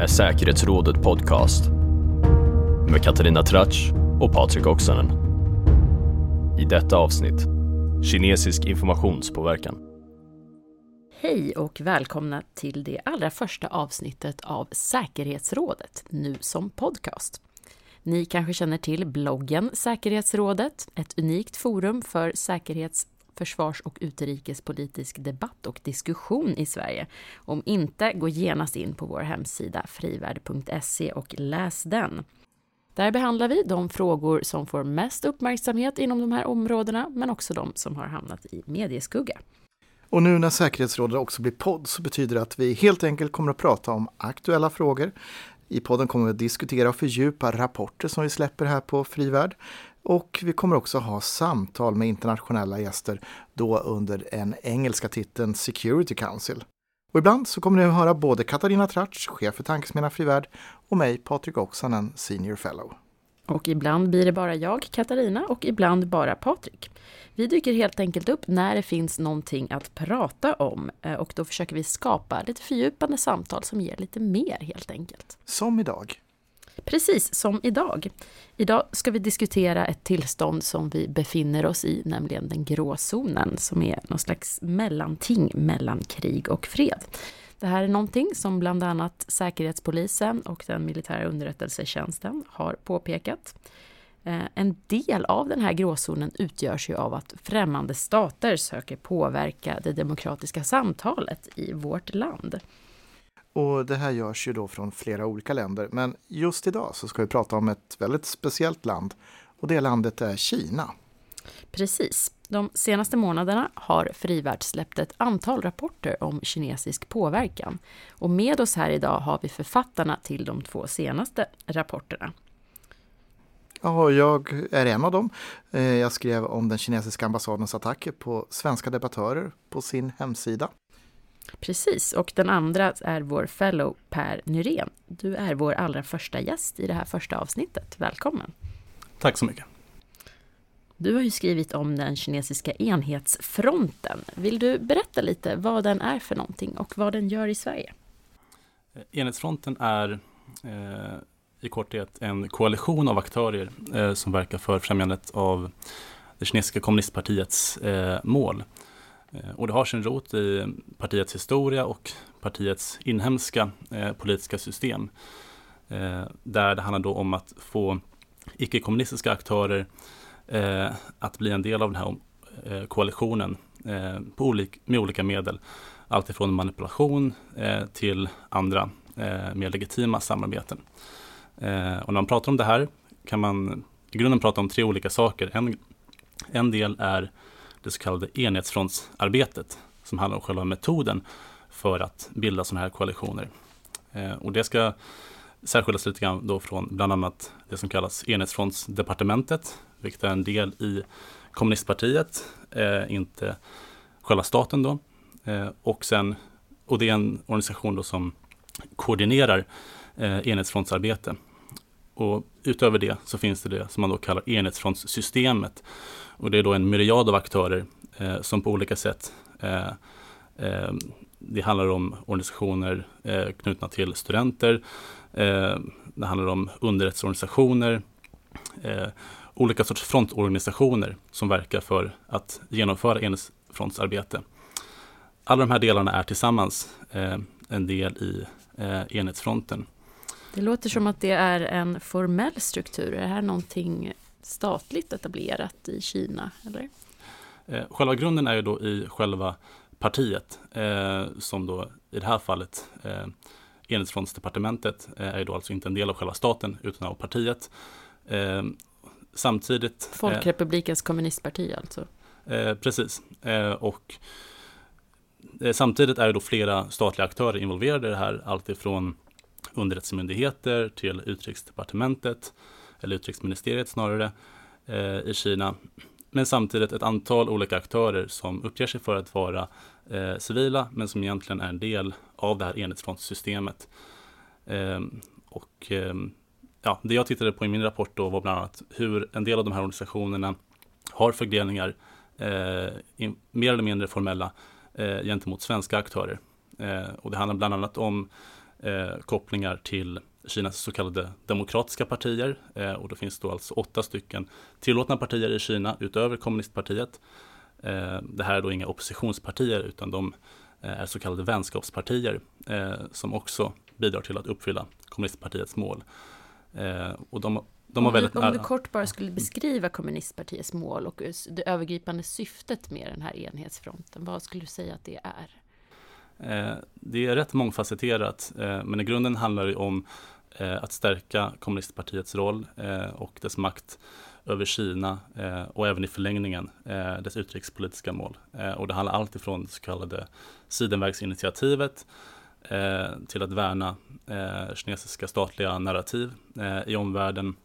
är Säkerhetsrådet Podcast med Katarina Tratsch och Patrik Oksanen. I detta avsnitt, kinesisk informationspåverkan. Hej och välkomna till det allra första avsnittet av Säkerhetsrådet, nu som podcast. Ni kanske känner till bloggen Säkerhetsrådet, ett unikt forum för säkerhets försvars och utrikespolitisk debatt och diskussion i Sverige. Om inte, gå genast in på vår hemsida frivärd.se och läs den. Där behandlar vi de frågor som får mest uppmärksamhet inom de här områdena, men också de som har hamnat i medieskugga. Och nu när säkerhetsrådet också blir podd så betyder det att vi helt enkelt kommer att prata om aktuella frågor. I podden kommer vi att diskutera och fördjupa rapporter som vi släpper här på Frivärd. Och vi kommer också ha samtal med internationella gäster, då under den engelska titeln Security Council. Och ibland så kommer ni att höra både Katarina Tratsch, chef för Tankesmedjan Frivärd, och mig, Patrik Oksanen, Senior Fellow. Och ibland blir det bara jag, Katarina, och ibland bara Patrik. Vi dyker helt enkelt upp när det finns någonting att prata om eh, och då försöker vi skapa lite fördjupande samtal som ger lite mer helt enkelt. Som idag. Precis som idag. Idag ska vi diskutera ett tillstånd som vi befinner oss i, nämligen den grå zonen, som är någon slags mellanting mellan krig och fred. Det här är någonting som bland annat Säkerhetspolisen och den militära underrättelsetjänsten har påpekat. Eh, en del av den här gråzonen utgörs ju av att främmande stater söker påverka det demokratiska samtalet i vårt land. Och det här görs ju då från flera olika länder. Men just idag så ska vi prata om ett väldigt speciellt land och det landet är Kina. Precis. De senaste månaderna har Frivärd släppt ett antal rapporter om kinesisk påverkan. Och med oss här idag har vi författarna till de två senaste rapporterna. Ja, jag är en av dem. Eh, jag skrev om den kinesiska ambassadens attacker på svenska debattörer på sin hemsida. Precis, och den andra är vår fellow Per Nyrén. Du är vår allra första gäst i det här första avsnittet. Välkommen! Tack så mycket! Du har ju skrivit om den kinesiska enhetsfronten. Vill du berätta lite vad den är för någonting och vad den gör i Sverige? Enhetsfronten är eh, i korthet en koalition av aktörer eh, som verkar för främjandet av det kinesiska kommunistpartiets eh, mål. Eh, och det har sin rot i partiets historia och partiets inhemska eh, politiska system. Eh, där det handlar då om att få icke-kommunistiska aktörer eh, att bli en del av den här eh, koalitionen eh, på olik, med olika medel. Alltifrån manipulation eh, till andra eh, mer legitima samarbeten. och när man pratar om det här kan man i grunden prata om tre olika saker. En, en del är det så kallade enhetsfrontsarbetet som handlar om själva metoden för att bilda sådana här koalitioner. Eh, och det ska särskiljas lite grann då från bland annat det som kallas enhetsfrontsdepartementet, vilket är en del i kommunistpartiet, eh, inte själva staten då. Eh, och, sen, och det är en organisation då som koordinerar enhetsfrontsarbete. Och utöver det så finns det det som man då kallar enhetsfrontssystemet och det är då en myriad av aktörer eh, som på olika sätt eh, eh, det handlar om organisationer eh, knutna till studenter. Eh, det handlar om underrättelseorganisationer. Eh, olika sorts frontorganisationer som verkar för att genomföra enhetsfrontsarbete. Alla de här delarna är tillsammans eh, en del i eh, enhetsfronten. Det låter som att det är en formell struktur. Är det här någonting statligt etablerat i Kina? Eller? Eh, själva grunden är ju då i själva partiet eh, som då i det här fallet eh, Enhetsfrontsdepartementet eh, är ju då alltså inte en del av själva staten utan av partiet. Eh, samtidigt eh, Folkrepublikens kommunistparti alltså? Eh, precis. och samtidigt är det då flera statliga aktörer involverade i det här, alltifrån underrättelsemyndigheter till Utrikesdepartementet eller utrikesministeriet snarare, eh, i Kina. Men samtidigt ett antal olika aktörer som uppger sig för att vara eh, civila, men som egentligen är en del av det här enhetsfrontsystemet. Eh, och eh, ja, det jag tittade på i min rapport då var bland annat hur en del av de här organisationerna har förgreningar, eh, in, mer eller mindre formella, eh, gentemot svenska aktörer. Eh, och det handlar bland annat om eh, kopplingar till Kinas så kallade demokratiska partier. Eh, och då finns då alltså åtta stycken tillåtna partier i Kina utöver kommunistpartiet. Eh, det här är då inga oppositionspartier utan de eh, är så kallade vänskapspartier eh, som också bidrar till att uppfylla kommunistpartiets mål. Eh, och de, de om, du, om du kort bara skulle beskriva kommunistpartiets mål och det övergripande syftet med den här enhetsfronten, vad skulle du säga att det är? Eh, det är rätt mångfacetterat, eh, men i grunden handlar det om eh, att stärka kommunistpartiets roll och dess makt över Kina och även i förlängningen dess utrikespolitiska mål. Och det handlar allt ifrån det så kallade Sidenverksinitiativet till att värna kinesiska statliga narrativ i omvärlden.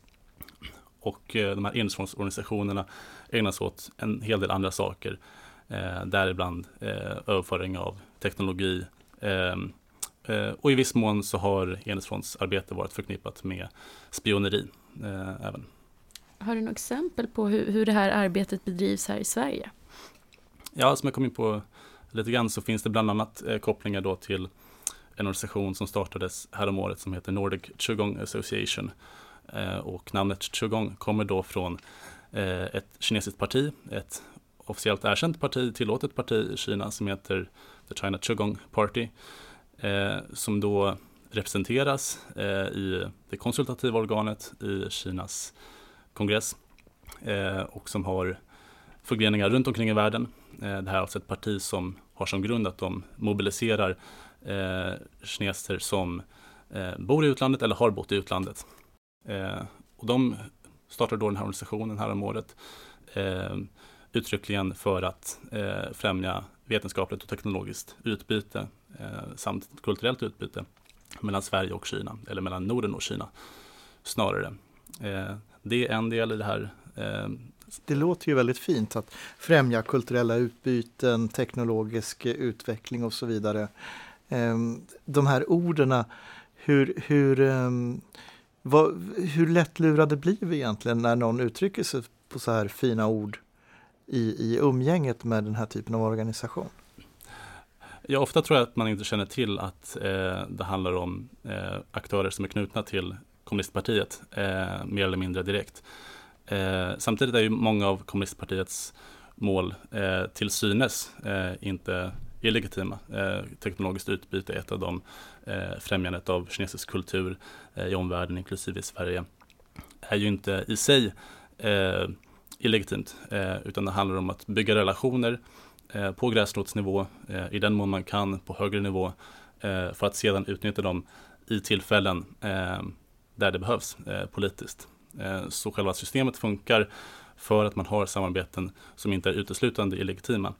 Och de här enhetsfrontsorganisationerna ägnar sig åt en hel del andra saker däribland överföring av teknologi. Eh, eh, och i viss mån så har enhetsfrontsarbete varit förknippat med spioneri eh, även. Har du några exempel på hur, hur det här arbetet bedrivs här i Sverige? Ja, som jag kom in på lite grann så finns det bland annat eh, kopplingar då till en organisation som startades häromåret som heter Nordic Qigong Association. Och namnet Qigong kommer då från ett kinesiskt parti, ett officiellt erkänt parti, tillåtet parti i Kina som heter The China Chugong Party. Eh, som då representeras eh, i det konsultativa organet i Kinas kongress eh, och som har förgreningar runt omkring i världen. Eh, det här är alltså ett parti som har som grund att de mobiliserar eh, kineser som eh, bor i utlandet eller har bott i utlandet. Eh, och de startade då den här organisationen här om året eh, uttryckligen för att eh, främja vetenskapligt och teknologiskt utbyte eh, samt kulturellt utbyte mellan Sverige och Kina, eller mellan Norden och Kina snarare. Eh, det är en del i det här. Eh, det låter ju väldigt fint att främja kulturella utbyten, teknologisk utveckling och så vidare. Ehm, de här orden, hur, hur, ehm, vad, hur lättlurade blir vi egentligen när någon uttrycker sig på så här fina ord i, i umgänget med den här typen av organisation? Ja, ofta tror jag att man inte känner till att eh, det handlar om eh, aktörer som är knutna till kommunistpartiet, eh, mer eller mindre direkt. Eh, samtidigt är ju många av kommunistpartiets mål eh, till synes eh, inte illegitima. Eh, teknologiskt utbyte är ett av dem. Eh, främjandet av kinesisk kultur eh, i omvärlden, inklusive i Sverige, är ju inte i sig illegitimt, eh, utan det handlar om att bygga relationer eh, på gräsrotsnivå, eh, i den mån man kan på högre nivå, eh, för att sedan utnyttja dem i tillfällen eh, där det behövs eh, politiskt. Eh, så själva systemet funkar för att man har samarbeten som inte är uteslutande illegitima,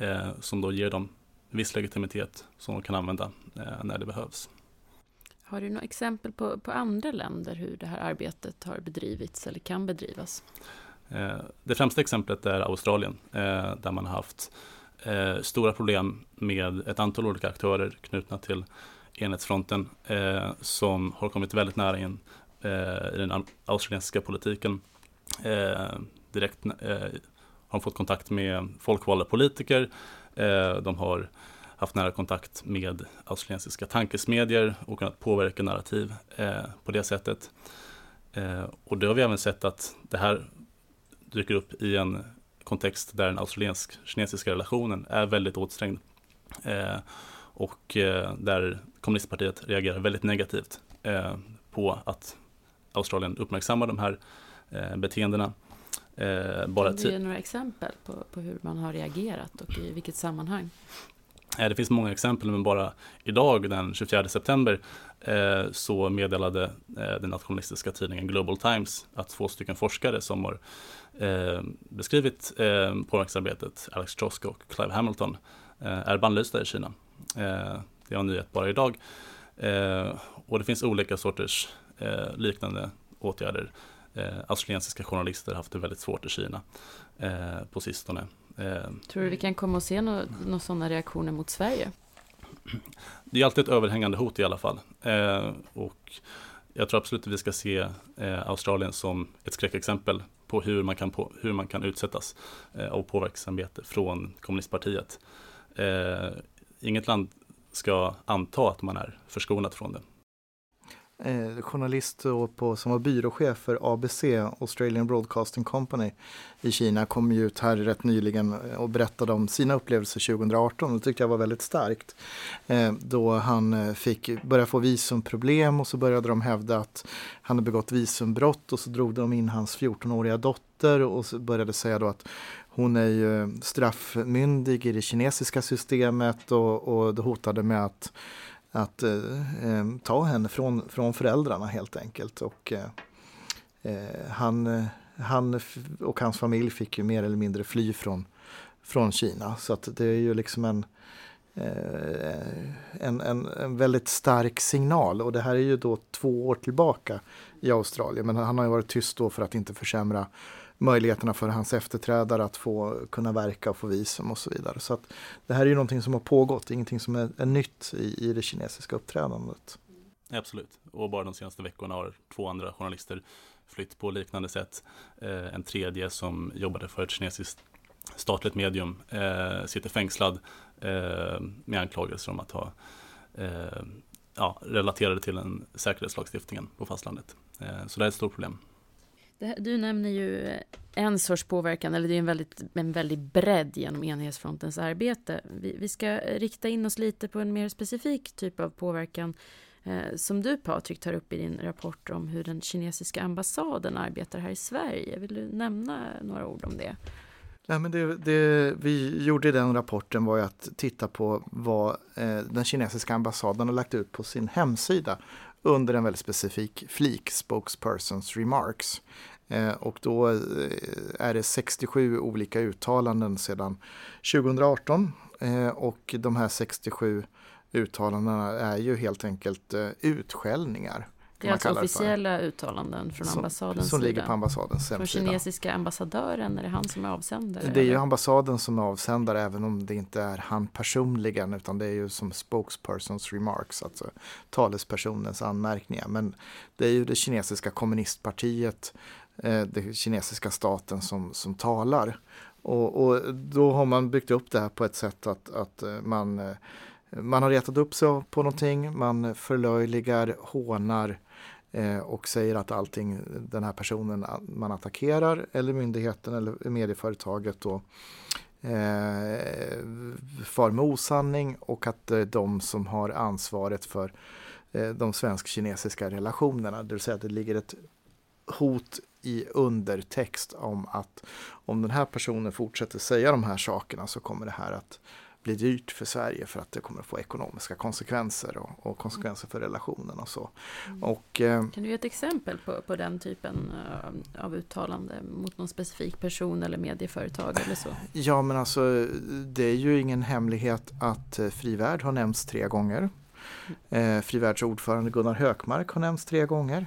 eh, som då ger dem viss legitimitet som de kan använda eh, när det behövs. Har du några exempel på, på andra länder hur det här arbetet har bedrivits eller kan bedrivas? Eh, det främsta exemplet är Australien eh, där man har haft eh, stora problem med ett antal olika aktörer knutna till enhetsfronten som har kommit väldigt nära in i den australiensiska politiken. Direkt har de fått kontakt med folkvalda politiker. De har haft nära kontakt med australiensiska tankesmedjor och kunnat påverka narrativ på det sättet. Och det har vi även sett att det här dyker upp i en kontext där den australiensk-kinesiska relationen är väldigt åtsträngd. Eh, och eh, där kommunistpartiet reagerar väldigt negativt eh, på att Australien uppmärksammar de här eh, beteendena. Eh, bara kan du ge några exempel på, på hur man har reagerat och i vilket sammanhang? Eh, det finns många exempel, men bara idag den 24 september så meddelade den nationalistiska tidningen Global Times att två stycken forskare som har beskrivit påverkansarbetet, Alex Josko och Clive Hamilton, är bannlysta i Kina. Det är en nyhet bara idag. Och det finns olika sorters liknande åtgärder. Australiensiska journalister har haft det väldigt svårt i Kina på sistone. Eh, tror du vi kan komma att se några, några sådana reaktioner mot Sverige? Det är alltid ett överhängande hot i alla fall. Eh, och jag tror absolut att vi ska se eh, Australien som ett skräckexempel på hur man kan, på, hur man kan utsättas eh, av påverkansarbete från kommunistpartiet. Eh, inget land ska anta att man är förskonad från det eh, journalist på, som var byråchef för ABC, Australian Broadcasting Company i Kina, kom ju ut här rätt nyligen eh, och berättade om sina upplevelser 2018. Det tyckte jag var väldigt starkt. Eh, då han eh, fick börja få visumproblem och så började de hävda att han hade begått visumbrott och så drog de in hans 14-åriga dotter och så började säga då att hon är ju eh, straffmyndig i det kinesiska systemet och, och det hotade med att att eh, eh, ta henne från, från föräldrarna helt enkelt. Och, eh, eh han, eh, han och hans familj fick ju mer eller mindre fly från, från Kina. Så att det är ju liksom en, Eh, en, en, en, väldigt stark signal. Och det här är ju då två år tillbaka i Australien. Men han har ju varit tyst då för att inte försämra möjligheterna för hans efterträdare att få kunna verka och få visum och så vidare. Så att det här är ju någonting som har pågått, ingenting som är, är nytt i, i det kinesiska uppträdandet. Absolut, och bara de senaste veckorna har två andra journalister flytt på liknande sätt. Eh, en tredje som jobbade för ett kinesiskt statligt medium eh, sitter fängslad Eh, med anklagelser om att ha eh, ja, relaterade till den säkerhetslagstiftningen på fastlandet. Eh, så det är ett stort problem. Du nämner ju en sorts påverkan, eller det är en väldigt, en väldigt bredd genom enhetsfrontens arbete. Vi, vi ska rikta in oss lite på en mer specifik typ av påverkan eh, som du Patrik tar upp i din rapport om hur den kinesiska ambassaden arbetar här i Sverige. Vill du nämna några ord om det? Ja, men det, det, vi gjorde i den rapporten var ju att titta på vad eh, den kinesiska ambassaden har lagt ut på sin hemsida under en väldigt specifik flik, Spokespersons Remarks. Eh, och då eh, är det 67 olika uttalanden sedan 2018 eh, och de här 67 uttalandena är ju helt enkelt eh, utskällningar. Det är alltså officiella uttalanden från som, ambassadens Som ligger på ambassadens hemsida. Från kinesiska ambassadören, är det han som är avsändare? Det är ju ambassaden som är avsändare även om det inte är han personligen utan det är ju som spokespersons remarks, alltså talespersonens anmärkningar. Men det är ju det kinesiska kommunistpartiet, eh, den kinesiska staten som, som talar. Och, och, då har man byggt upp det här på ett sätt att, att eh, man eh, man har retat upp sig på någonting, man förlöjligar, hånar Eh, och säger att allting den här personen man attackerar eller myndigheten eller medieföretaget då eh, far med osanning och att eh, de som har ansvaret för eh, de svensk-kinesiska relationerna, det vill säga att det ligger ett hot i undertext om att om den här personen fortsätter säga de här sakerna så kommer det här att bli dyrt för Sverige för att det kommer att få ekonomiska konsekvenser och, och konsekvenser för relationen och så. Mm. Och, eh, kan du ge ett exempel på, på den typen uh, av uttalande mot någon specifik person eller medieföretag eller så? Ja men alltså det är ju ingen hemlighet att eh, Frivärd har nämnts tre gånger. Eh, Frivärds ordförande Gunnar Hökmark har nämnts tre gånger.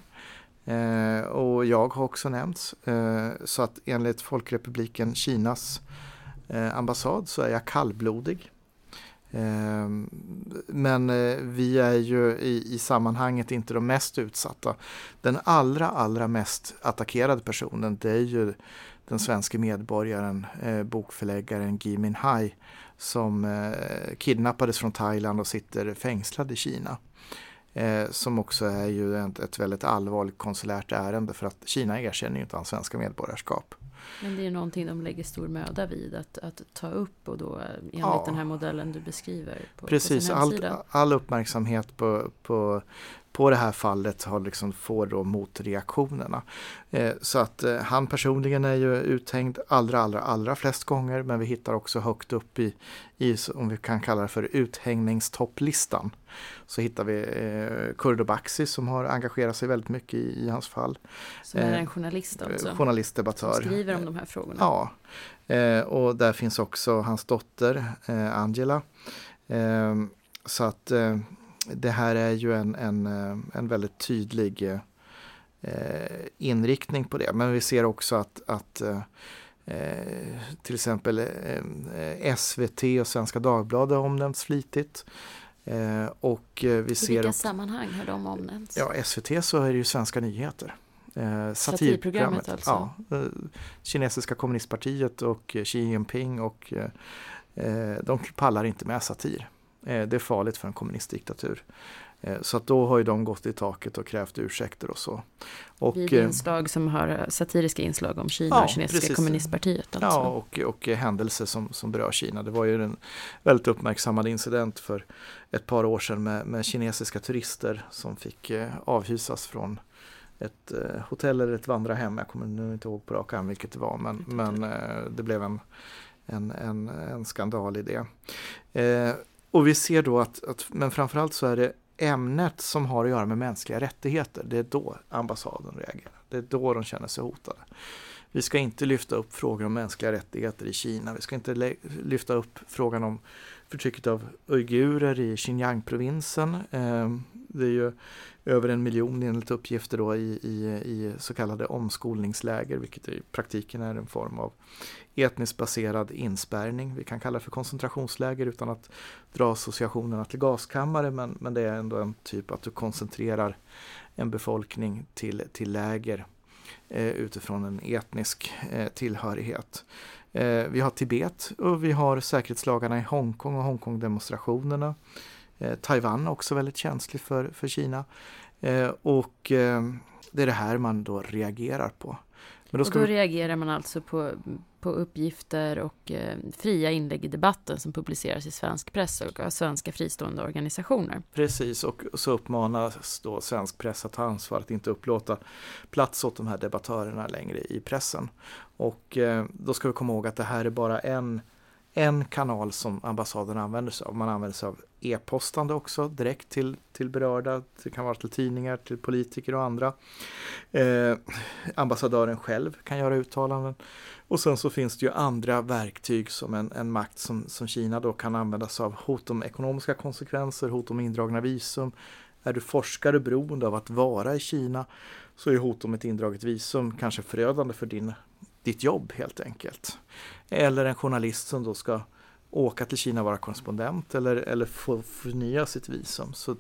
Eh, och jag har också nämnts. Eh, så att enligt Folkrepubliken Kinas eh, Eh, ambassad så är jag kallblodig. Ehm, men eh, vi är ju i, i, sammanhanget inte de mest utsatta. Den allra, allra mest attackerade personen det är ju den svenska medborgaren, eh, bokförläggaren Gui Minhai som kidnappades från Thailand och sitter fängslad i Kina. Som också är ju ett, ett väldigt allvarligt konsulärt ärende för att Kina erkänner ju inte hans svenska medborgarskap. Men det är någonting de lägger stor möda vid att, att ta upp och då enligt ja. den här modellen du beskriver. På, Precis, på all, all uppmärksamhet på, på, på det här fallet har liksom får då motreaktionerna. Eh, så att eh, han personligen är ju uthängd allra, allra, allra flest gånger men vi hittar också högt upp i, i om vi kan kalla det för uthängningstopplistan. Så hittar vi eh, Kurdo som har engagerat sig väldigt mycket i, i hans fall. Som är en journalist? Eh, journalistdebattör. Som skriver om de här frågorna? Ja, eh, och där finns också hans dotter eh, Angela. Eh, så att det här är ju en, en, en väldigt tydlig inriktning på det. Men vi ser också att, att Eh, till exempel eh, SVT och Svenska Dagbladet har omnämnts flitigt. Eh, och eh, vi I ser vilka sammanhang har de omnämnts? Ja, SVT så är det ju Svenska nyheter. Eh, satirprogrammet alltså? Ja, eh, kinesiska kommunistpartiet och Xi Jinping och eh, de pallar inte med satir. Eh, det är farligt för en kommunistdiktatur. Eh, så att då har ju de gått i taket och krävt ursäkter och så. Och, Vid inslag som har satiriska inslag om Kina ja, och kinesiska precis. kommunistpartiet. Alltså. Ja, och, och händelser som, som berör Kina. Det var ju en väldigt uppmärksammad incident för ett par år sedan med, med kinesiska turister som fick avhysas från ett eh, hotell eller ett vandrarhem. Jag kommer nu inte ihåg på rak arm vilket det var men, men eh, det blev en, en, en, en skandal i det. Eh, och vi ser då att, att, men framförallt så är det ämnet som har att göra med mänskliga rättigheter. Det är då ambassaden reagerar. Det är då de känner sig hotade. Vi ska inte lyfta upp frågor om mänskliga rättigheter i Kina. Vi ska inte lyfta upp frågan om förtrycket av uigurer i Xinjiang-provinsen. Ehm, det är ju över en miljon enligt uppgifter då i, i, i så kallade omskolningsläger, vilket i praktiken är en form av etniskt baserad inspärrning. Vi kan kalla det för koncentrationsläger utan att dra associationerna till gaskammare, men, men det är ändå en typ att du koncentrerar en befolkning till, till läger eh, utifrån en etnisk eh, tillhörighet. Eh, vi har Tibet och vi har säkerhetslagarna i Hongkong och Hongkong-demonstrationerna. Eh, Taiwan är också väldigt känslig för, för Kina. Eh, och eh, det är det här man då reagerar på. Men då, och då vi... reagerar man alltså på, på uppgifter och eh, fria inlägg i debatten som publiceras i svensk press och av svenska fristående organisationer. Precis, och så uppmanas då svensk press att ta ansvar att inte upplåta plats åt de här debattörerna längre i pressen. Och eh, då ska vi komma ihåg att det här är bara en en kanal som ambassaden använder sig av. Man använder sig av e-postande också direkt till, till berörda. Det kan vara till tidningar, till politiker och andra. Eh, ambassadören själv kan göra uttalanden. Och sen så finns det ju andra verktyg som en, en makt som, som Kina då kan använda sig av. Hot om ekonomiska konsekvenser, hot om indragna visum. Är du forskare beroende av att vara i Kina så är hot om ett indraget visum kanske förödande för din ditt jobb helt enkelt. Eller en journalist som då ska åka till Kina och vara korrespondent eller, eller få förnya sitt visum. Så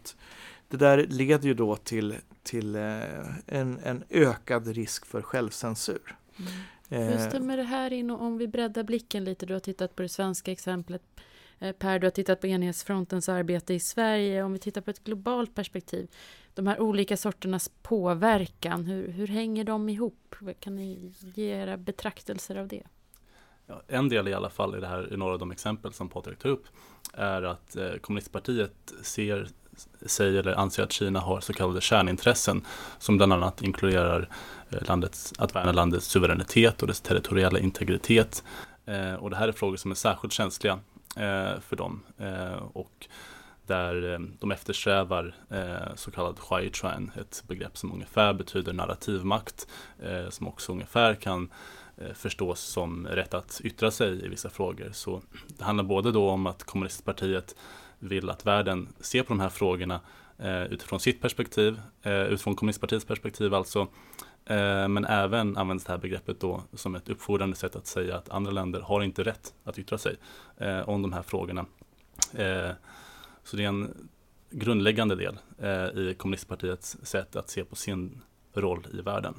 det där leder ju då till, till eh, en, en ökad risk för självcensur. Mm. Hur eh, stämmer det här in om vi breddar blicken lite? Du har tittat på det svenska exemplet. Eh, per, du har tittat på enhetsfrontens arbete i Sverige. Om vi tittar på ett globalt perspektiv de här olika sorternas påverkan, hur, hur hänger de ihop? Kan ni ge era betraktelser av det? Ja, en del i alla fall i det här, i några av de exempel som Patrik tar upp, är att eh, kommunistpartiet ser sig eller anser att Kina har så kallade kärnintressen som bland annat inkluderar eh, landets, att värna landets suveränitet och dess territoriella integritet. Eh, och det här är frågor som är särskilt känsliga Eh, för dem. Eh, och där eh, de eftersträvar eh, så kallad Huaychuan, ett begrepp som ungefär betyder narrativmakt, eh, som också ungefär kan eh, förstås som rätt att yttra sig i vissa frågor. Så det handlar både då om att kommunistpartiet vill att världen ser på de här frågorna eh, utifrån sitt perspektiv, utifrån kommunistpartiets perspektiv alltså, men även används det här begreppet då som ett uppfordrande sätt att säga att andra länder har inte rätt att yttra sig om de här frågorna. Så det är en grundläggande del eh, i kommunistpartiets sätt att se på sin roll i världen.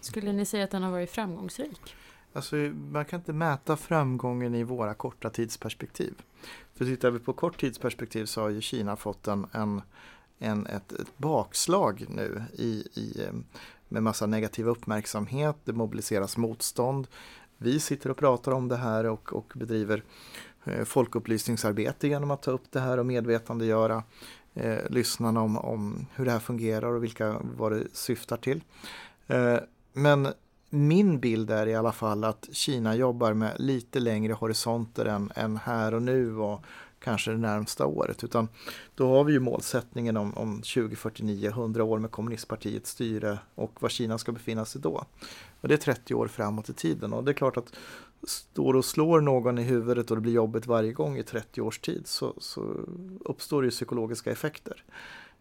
Skulle ni säga att den har varit framgångsrik? Alltså, man kan inte mäta framgången i våra korta tidsperspektiv. För tittar vi på kort tidsperspektiv så har ju Kina fått en, en, en ett, ett, bakslag nu i, i, eh, med massa negativ uppmärksamhet. Det mobiliseras motstånd. Vi sitter och pratar om det här och, och bedriver eh, folkupplysningsarbete genom att ta upp det här och medvetandegöra eh, lyssnarna om, om hur det här fungerar och vilka, vad det syftar till. Eh, men min bild är i alla fall att Kina jobbar med lite längre horisonter än, än här och nu och kanske det närmsta året. Utan då har vi ju målsättningen om, om 2049, 100 år med kommunistpartiets styre och var Kina ska befinna sig då. Och det är 30 år framåt i tiden och det är klart att står och slår någon i huvudet och det blir jobbigt varje gång i 30 års tid så, så uppstår det psykologiska effekter.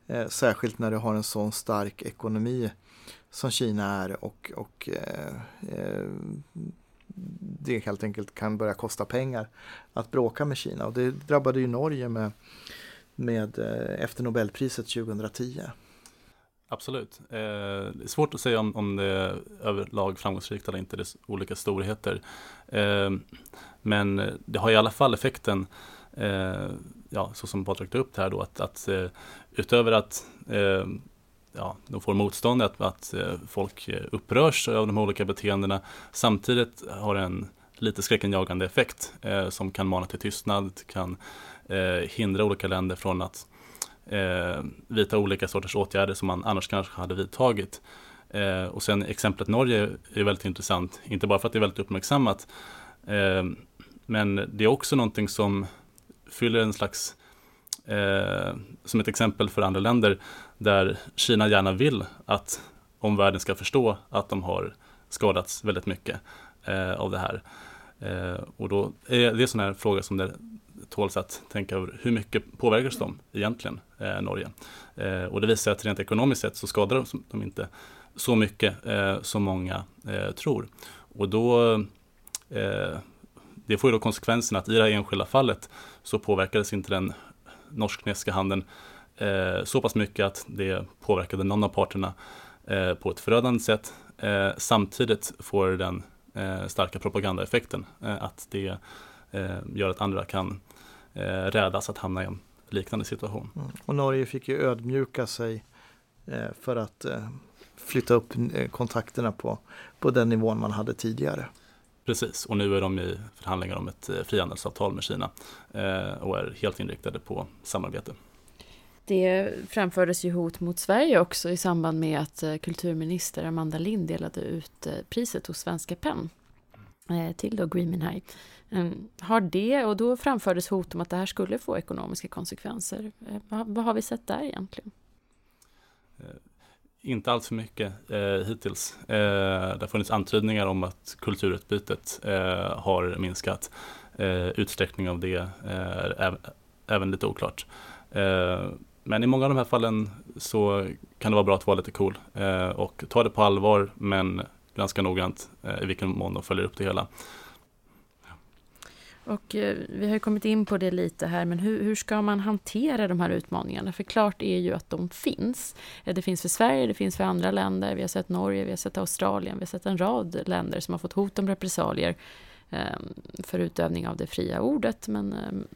Eh, särskilt när du har en sån stark ekonomi som Kina är och, och eh, eh, det helt enkelt kan börja kosta pengar att bråka med Kina. Och det drabbade ju Norge med, med eh, efter Nobelpriset 2010. Absolut. Eh, det är svårt att säga om, om det är överlag framgångsrikt eller inte. Det är olika storheter. Eh, men det har i alla fall effekten eh, ja, så som Patrik tog upp det här då, att, att eh, utöver att eh, ja, de får motstånd, att, att eh, folk eh, upprörs av de olika beteendena, samtidigt har en lite skräckenjagande effekt eh, som kan mana till tystnad, kan eh, hindra olika länder från att eh, vidta olika sorters åtgärder som man annars kanske hade vidtagit. Eh, och sen exemplet Norge är väldigt intressant, inte bara för att det är väldigt uppmärksammat, eh, men det är också någonting som fyller en slags, eh, som ett exempel för andra länder, där Kina gärna vill att omvärlden ska förstå att de har skadats väldigt mycket eh, av det här. Eh, och då är det en sån här fråga som det tåls att tänka över hur mycket påverkas de egentligen, eh, Norge? Eh, och det visar att rent ekonomiskt sett så skadar de, de inte så mycket eh, som många eh, tror. Och då, eh, det får ju då konsekvensen att i det här enskilda fallet så påverkades inte den norsk-kinesiska handeln eh, så pass mycket att det påverkade någon av parterna eh, på ett förödande sätt. Eh, samtidigt får den eh, starka propagandaeffekten. Eh, att det eh, gör att andra kan eh, rädas att hamna i en liknande situation. Mm. Och Norge fick ju ödmjuka sig eh, för att flytta upp kontakterna på, på den nivån man hade tidigare. Precis, och nu är de i förhandlingar om ett frihandelsavtal med Kina och är helt inriktade på samarbete. Det framfördes ju hot mot Sverige också i samband med att eh, kulturminister Amanda Lind delade ut eh, priset hos Svenska PEN eh, till då Gui Minhai. Ehm, har det, och då framfördes hot om att det här skulle få ekonomiska konsekvenser. Vad har vi sett där egentligen? Inte alls för mycket eh, hittills. Eh, det har funnits antydningar om att kulturutbytet eh, har minskat. Eh, utsträckning av det eh, är även lite oklart. Eh, men i många av de här fallen så kan det vara bra att vara lite cool eh, och ta det på allvar men ganska noggrant eh, i vilken mån de följer upp det hela. Och eh, vi har ju kommit in på det lite här, men hur, hur, ska man hantera de här utmaningarna? För klart är ju att de finns. Eh, det finns för Sverige, det finns för andra länder. Vi har sett Norge, vi har sett Australien, vi har sett en rad länder som har fått hot om repressalier ehm, för utövning av det fria ordet. Men ehm,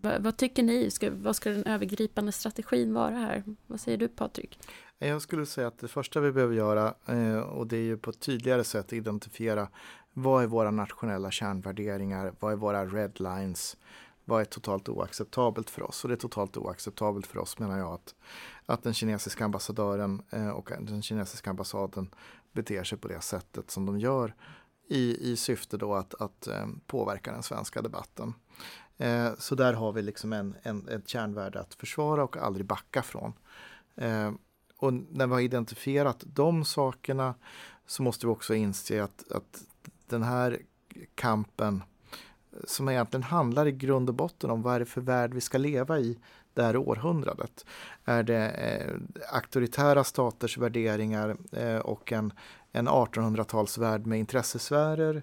vad, vad, tycker ni? Ska, vad ska den övergripande strategin vara här? Vad säger du Patrik? Jag skulle säga att det första vi behöver göra, eh, och det är ju på ett tydligare sätt identifiera vad är våra nationella kärnvärderingar? Vad är våra red lines? Vad är totalt oacceptabelt för oss? Och det är totalt oacceptabelt för oss menar jag att, att den kinesiska ambassadören eh, och den kinesiska ambassaden beter sig på det sättet som de gör i, i syfte då att, att eh, påverka den svenska debatten. Eh, så där har vi liksom en, en, ett kärnvärde att försvara och aldrig backa från. Eh, och när vi har identifierat de sakerna så måste vi också inse att, att den här kampen som egentligen handlar i grund och botten om vad är det för värld vi ska leva i det här århundradet. Är det eh, auktoritära staters värderingar eh, och en, en 1800-talsvärld med intressesfärer?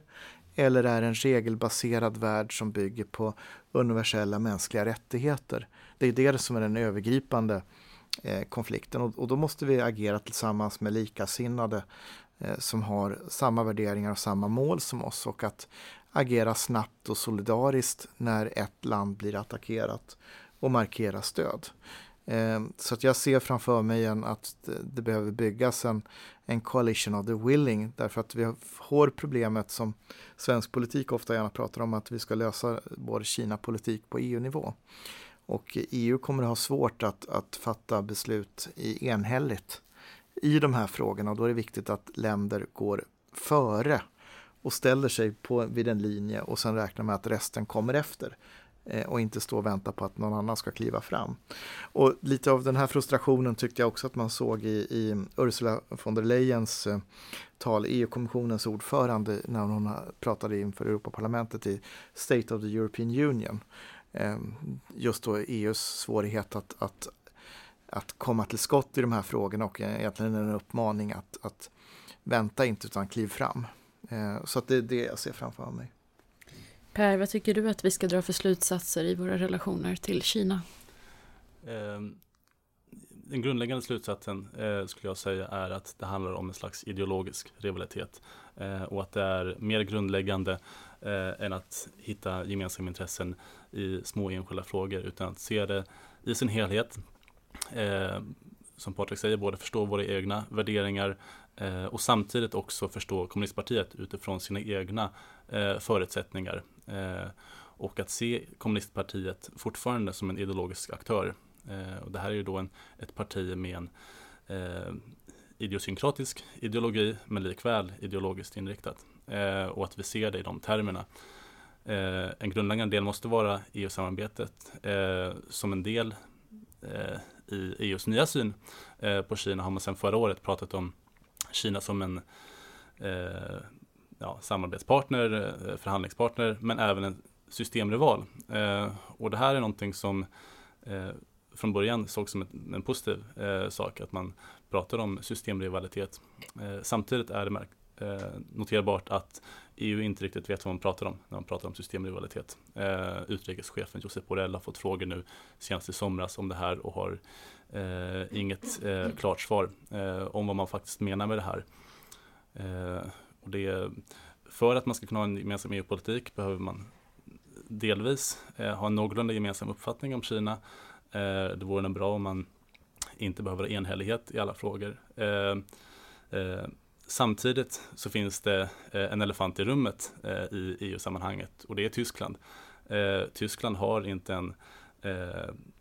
Eller är det en regelbaserad värld som bygger på universella mänskliga rättigheter? Det är det som är den övergripande eh, konflikten och, och, då måste vi agera tillsammans med likasinnade Eh, som har samma värderingar och samma mål som oss och att agera snabbt och solidariskt när ett land blir attackerat och markera stöd. Eh, så att jag ser framför mig en, att det behöver byggas en, en coalition of the willing därför att vi har problemet som svensk politik ofta gärna pratar om att vi ska lösa vår Kina-politik på EU-nivå. Och EU kommer att ha svårt att, att fatta beslut i enhälligt i de här frågorna och då är det viktigt att länder går före och ställer sig på, vid en linje och sen räknar med att resten kommer efter. Eh, och inte stå och vänta på att någon annan ska kliva fram. Och lite av den här frustrationen tyckte jag också att man såg i, i Ursula von der Leyens eh, tal, EU-kommissionens ordförande, när hon pratade inför Europaparlamentet i State of the European Union. Ehm, just då EUs svårighet att, att, att komma till skott i de här frågorna och egentligen en uppmaning att, att vänta inte utan kliv fram. Så att det är det jag ser framför mig. Per, vad tycker du att vi ska dra för slutsatser i våra relationer till Kina? Ehm, den grundläggande slutsatsen eh, skulle jag säga är att det handlar om en slags ideologisk rivalitet eh, och att det är mer grundläggande eh, än att hitta gemensamma intressen i små enskilda frågor utan att se det i sin helhet. Eh, som Patrik säger, både förstå våra egna värderingar eh, och samtidigt också förstå kommunistpartiet utifrån sina egna eh, förutsättningar. Eh, och att se kommunistpartiet fortfarande som en ideologisk aktör Eh, och det här är ju då en, ett parti med en eh, idiosynkratisk ideologi men likväl ideologiskt inriktat. Eh, och att vi ser det i de termerna. Eh, en grundläggande del måste vara EU-samarbetet eh, som en del eh, i EUs nya syn eh, på Kina har man sedan förra året pratat om Kina som en eh, ja, samarbetspartner, eh, förhandlingspartner men även en systemrival. och det här är någonting som från början sågs som en, en positiv eh, sak att man pratar om systemrivalitet. Eh, samtidigt är det eh, noterbart att EU inte riktigt vet vad man pratar om när man pratar om systemrivalitet. Eh, utrikeschefen Josep Borrell har fått frågor nu senast i somras om det här och har eh, inget eh, klart svar eh, om vad man faktiskt menar med det här. Eh, och det, för att man ska kunna ha en gemensam EU-politik behöver man delvis eh, ha en någorlunda gemensam uppfattning om Kina Eh, det vore bra om man inte behöver enhällighet i alla frågor. Eh, Samtidigt så finns det eh, en elefant i rummet eh, i EU-sammanhanget och det är Tyskland. Eh, Tyskland har inte en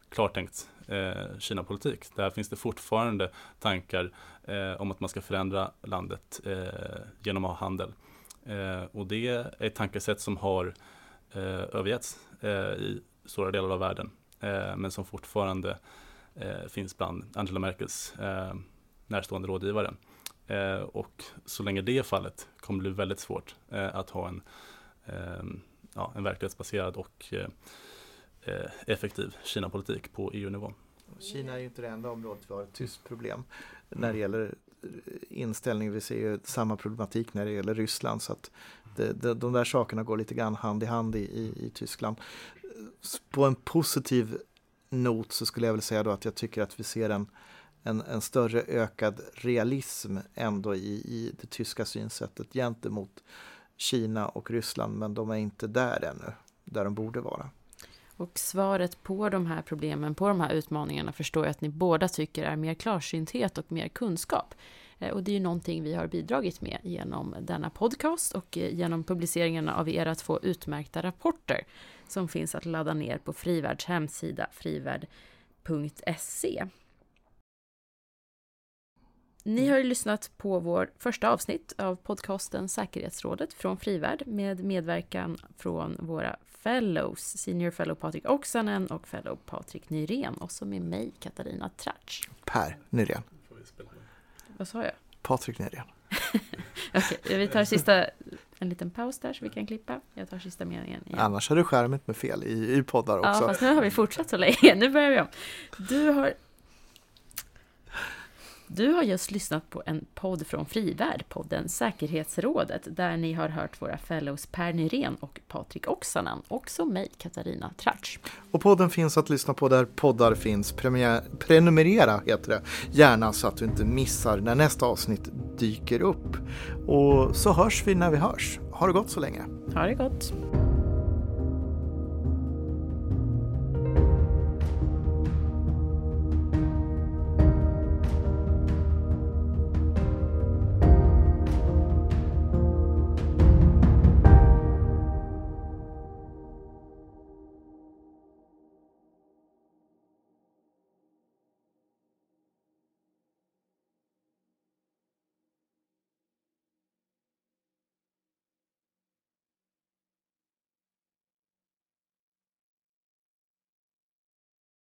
klartänkt eh, Kina-politik. Där finns det fortfarande tankar eh, om att man ska förändra landet eh, genom att ha handel. och det är ett tankesätt som har eh, övergetts i stora delar av världen men som fortfarande finns bland Angela Merkels närstående rådgivare. Eh, och så länge det är fallet kommer det bli väldigt svårt eh, att ha en, ehm, ja, en verklighetsbaserad och eh, eh, effektiv Kina-politik på EU-nivå. Kina är ju inte det enda området vi har ett tyst problem när det gäller eh, inställning. Vi ser ju samma problematik när det gäller Ryssland. Så att det, det, de där sakerna går lite grann hand i hand i, i, i Tyskland på en positiv not så skulle jag väl säga då att jag tycker att vi ser en, en, en större ökad realism ändå i, i det tyska synsättet gentemot Kina och Ryssland, men de är inte där ännu, där de borde vara. Och svaret på de här problemen, på de här utmaningarna förstår jag att ni båda tycker är mer klarsynthet och mer kunskap. Eh, och det är ju någonting vi har bidragit med genom denna podcast och eh, genom publiceringarna av era två utmärkta rapporter som finns att ladda ner på Frivärds hemsida frivärd.se. Ni har ju lyssnat på vår första avsnitt av podcasten Säkerhetsrådet från Frivärd med medverkan från våra fellows, senior fellow Patrik Oksanen och fellow Patrik Nyrén och så med mig Katarina Tratsch. Per Nyrén. Vad sa jag? Patrik Nyrén. Okej, vi tar sista, en liten paus där så vi kan klippa. Jag tar sista meningen igen. Annars har du skärmet med fel i, i poddar också. Ja, fast nu har vi fortsatt så länge. Nu börjar vi om. Du har du har just lyssnat på en podd från Frivärd, podden Säkerhetsrådet, där ni har hört våra fellows Per Nyrén och Patrik Oksanen, också mig, Katarina Tratsch. Och podden finns att lyssna på där poddar finns. Premier prenumerera heter det, gärna så att du inte missar när nästa avsnitt dyker upp. Och så hörs vi när vi hörs. Ha det gott så länge. Ha det gott.